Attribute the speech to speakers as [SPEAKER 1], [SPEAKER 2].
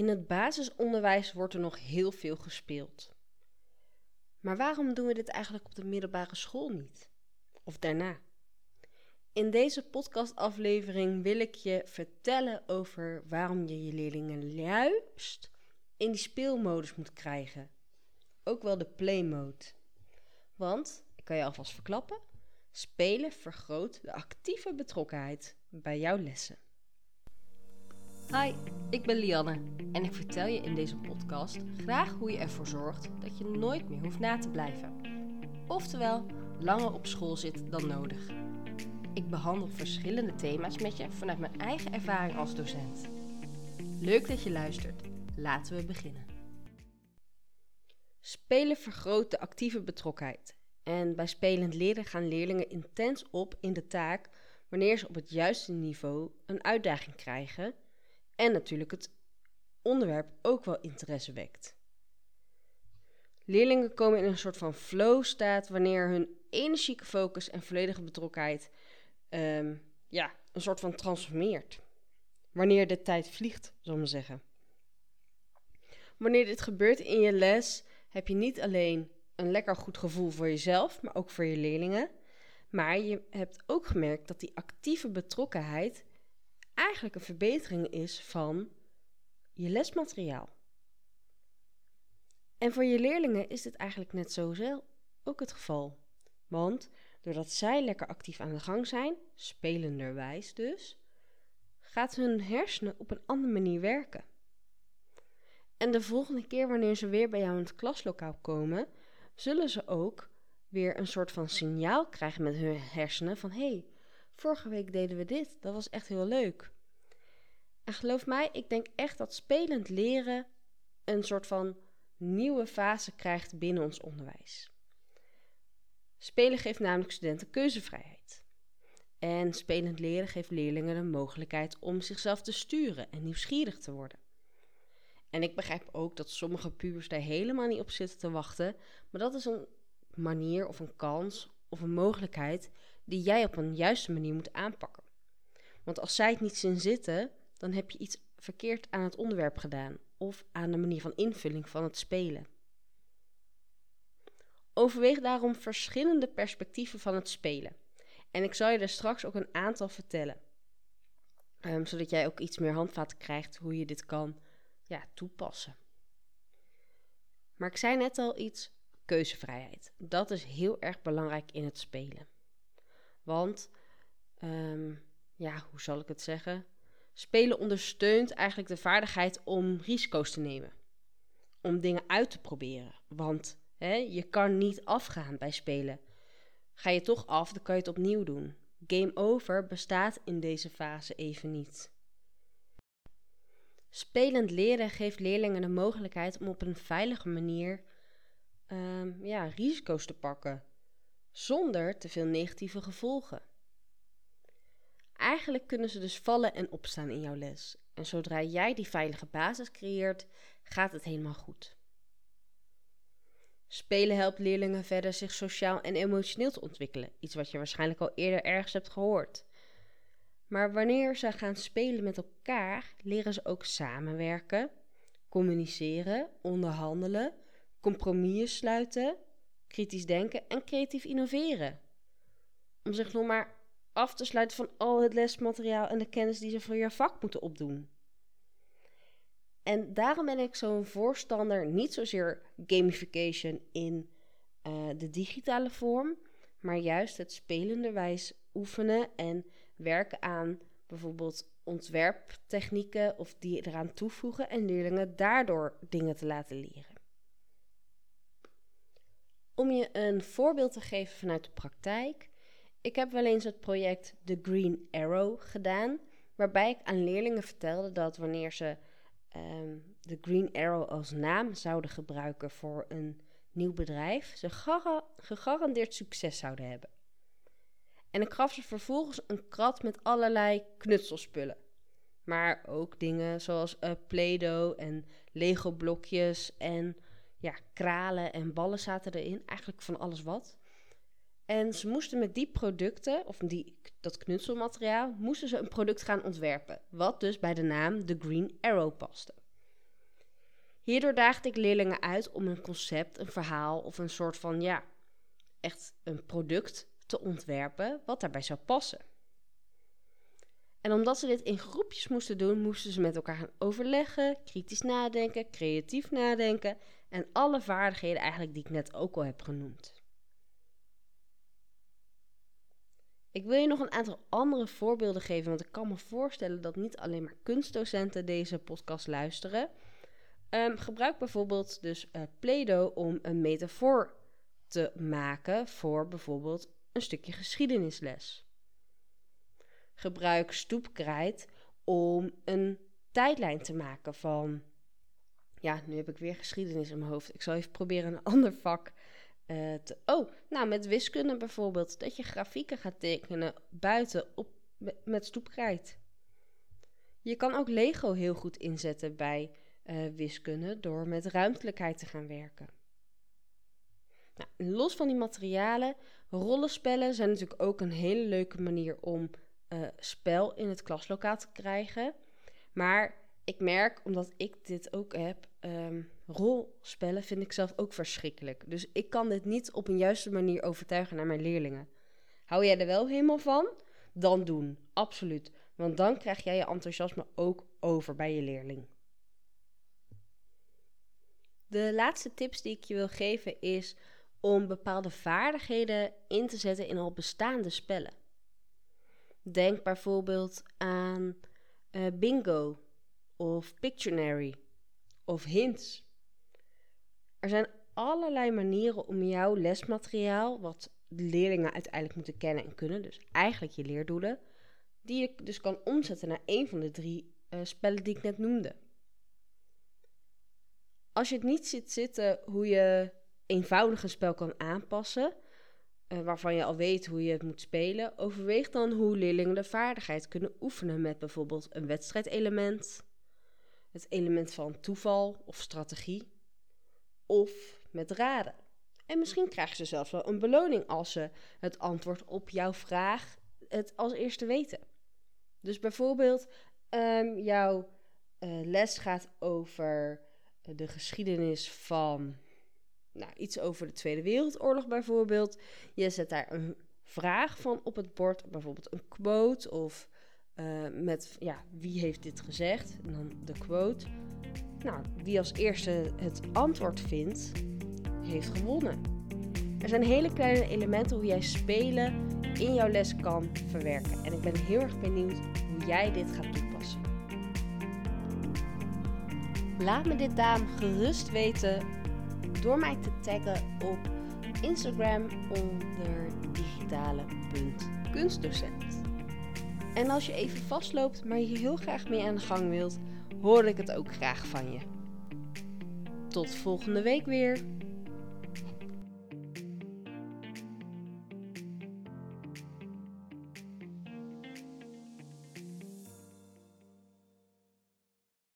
[SPEAKER 1] In het basisonderwijs wordt er nog heel veel gespeeld. Maar waarom doen we dit eigenlijk op de middelbare school niet? Of daarna? In deze podcastaflevering wil ik je vertellen over waarom je je leerlingen juist in die speelmodus moet krijgen. Ook wel de play mode. Want, ik kan je alvast verklappen, spelen vergroot de actieve betrokkenheid bij jouw lessen.
[SPEAKER 2] Hi, ik ben Lianne en ik vertel je in deze podcast graag hoe je ervoor zorgt dat je nooit meer hoeft na te blijven. Oftewel, langer op school zit dan nodig. Ik behandel verschillende thema's met je vanuit mijn eigen ervaring als docent. Leuk dat je luistert. Laten we beginnen.
[SPEAKER 1] Spelen vergroot de actieve betrokkenheid. En bij spelend leren gaan leerlingen intens op in de taak wanneer ze op het juiste niveau een uitdaging krijgen en natuurlijk het onderwerp ook wel interesse wekt. Leerlingen komen in een soort van flow staat wanneer hun energieke focus en volledige betrokkenheid ehm, ja, een soort van transformeert. Wanneer de tijd vliegt, zal ik maar zeggen. Wanneer dit gebeurt in je les, heb je niet alleen een lekker goed gevoel voor jezelf, maar ook voor je leerlingen. Maar je hebt ook gemerkt dat die actieve betrokkenheid eigenlijk een verbetering is van je lesmateriaal. En voor je leerlingen is dit eigenlijk net zo ook het geval. Want doordat zij lekker actief aan de gang zijn, spelenderwijs dus, gaat hun hersenen op een andere manier werken. En de volgende keer wanneer ze weer bij jou in het klaslokaal komen, zullen ze ook weer een soort van signaal krijgen met hun hersenen van hé, hey, vorige week deden we dit, dat was echt heel leuk. En geloof mij, ik denk echt dat spelend leren een soort van nieuwe fase krijgt binnen ons onderwijs. Spelen geeft namelijk studenten keuzevrijheid. En spelend leren geeft leerlingen de mogelijkheid om zichzelf te sturen en nieuwsgierig te worden. En ik begrijp ook dat sommige pubers daar helemaal niet op zitten te wachten, maar dat is een manier of een kans of een mogelijkheid die jij op een juiste manier moet aanpakken. Want als zij het niet zien zitten, dan heb je iets verkeerd aan het onderwerp gedaan of aan de manier van invulling van het spelen. Overweeg daarom verschillende perspectieven van het spelen. En ik zal je er straks ook een aantal vertellen. Um, zodat jij ook iets meer handvaten krijgt hoe je dit kan ja, toepassen. Maar ik zei net al iets, keuzevrijheid. Dat is heel erg belangrijk in het spelen. Want, um, ja, hoe zal ik het zeggen? Spelen ondersteunt eigenlijk de vaardigheid om risico's te nemen. Om dingen uit te proberen. Want hè, je kan niet afgaan bij spelen. Ga je toch af, dan kan je het opnieuw doen. Game over bestaat in deze fase even niet. Spelend leren geeft leerlingen de mogelijkheid om op een veilige manier um, ja, risico's te pakken, zonder te veel negatieve gevolgen. Eigenlijk kunnen ze dus vallen en opstaan in jouw les. En zodra jij die veilige basis creëert, gaat het helemaal goed. Spelen helpt leerlingen verder zich sociaal en emotioneel te ontwikkelen, iets wat je waarschijnlijk al eerder ergens hebt gehoord. Maar wanneer ze gaan spelen met elkaar, leren ze ook samenwerken, communiceren, onderhandelen, compromissen sluiten, kritisch denken en creatief innoveren. Om zich nog maar af te sluiten van al het lesmateriaal en de kennis die ze voor je vak moeten opdoen. En daarom ben ik zo'n voorstander niet zozeer gamification in uh, de digitale vorm, maar juist het spelenderwijs oefenen en werken aan bijvoorbeeld ontwerptechnieken of die eraan toevoegen en leerlingen daardoor dingen te laten leren. Om je een voorbeeld te geven vanuit de praktijk, ik heb wel eens het project The Green Arrow gedaan, waarbij ik aan leerlingen vertelde dat wanneer ze um, de Green Arrow als naam zouden gebruiken voor een nieuw bedrijf, ze gegarandeerd succes zouden hebben. En ik gaf ze vervolgens een krat met allerlei knutselspullen. Maar ook dingen zoals uh, Play-Doh en Lego blokjes en ja, kralen en ballen zaten erin. Eigenlijk van alles wat. En ze moesten met die producten, of die, dat knutselmateriaal, moesten ze een product gaan ontwerpen. Wat dus bij de naam The Green Arrow paste. Hierdoor daagde ik leerlingen uit om een concept, een verhaal of een soort van ja, echt een product te ontwerpen wat daarbij zou passen. En omdat ze dit in groepjes moesten doen, moesten ze met elkaar gaan overleggen, kritisch nadenken, creatief nadenken en alle vaardigheden eigenlijk die ik net ook al heb genoemd. Ik wil je nog een aantal andere voorbeelden geven, want ik kan me voorstellen dat niet alleen maar kunstdocenten deze podcast luisteren. Um, gebruik bijvoorbeeld dus uh, om een metafoor te maken voor bijvoorbeeld een stukje geschiedenisles. Gebruik stoepkrijt om een tijdlijn te maken van. Ja, nu heb ik weer geschiedenis in mijn hoofd. Ik zal even proberen een ander vak uh, te, oh, nou met wiskunde bijvoorbeeld. Dat je grafieken gaat tekenen buiten op, met stoepkrijt. Je kan ook Lego heel goed inzetten bij uh, wiskunde door met ruimtelijkheid te gaan werken. Nou, los van die materialen, rollenspellen zijn natuurlijk ook een hele leuke manier om uh, spel in het klaslokaal te krijgen. Maar ik merk, omdat ik dit ook heb, um, rolspellen vind ik zelf ook verschrikkelijk. Dus ik kan dit niet op een juiste manier overtuigen naar mijn leerlingen. Hou jij er wel helemaal van? Dan doen, absoluut. Want dan krijg jij je enthousiasme ook over bij je leerling. De laatste tips die ik je wil geven is om bepaalde vaardigheden in te zetten in al bestaande spellen. Denk bijvoorbeeld aan uh, bingo of Pictionary of hints. Er zijn allerlei manieren om jouw lesmateriaal, wat leerlingen uiteindelijk moeten kennen en kunnen, dus eigenlijk je leerdoelen, die je dus kan omzetten naar een van de drie uh, spellen die ik net noemde. Als je het niet ziet zitten hoe je eenvoudig een spel kan aanpassen, uh, waarvan je al weet hoe je het moet spelen, overweeg dan hoe leerlingen de vaardigheid kunnen oefenen met bijvoorbeeld een wedstrijdelement, het element van toeval of strategie, of met raden. En misschien krijgen ze zelfs wel een beloning als ze het antwoord op jouw vraag het als eerste weten. Dus bijvoorbeeld, um, jouw uh, les gaat over de geschiedenis van nou, iets over de Tweede Wereldoorlog bijvoorbeeld. Je zet daar een vraag van op het bord, bijvoorbeeld een quote of uh, met ja, wie heeft dit gezegd? En dan de quote. Nou, wie als eerste het antwoord vindt, heeft gewonnen. Er zijn hele kleine elementen hoe jij spelen in jouw les kan verwerken. En ik ben heel erg benieuwd hoe jij dit gaat toepassen. Laat me dit daarom gerust weten door mij te taggen op Instagram onder digitale.kunstdocent. En als je even vastloopt, maar je heel graag mee aan de gang wilt, hoor ik het ook graag van je. Tot volgende week weer.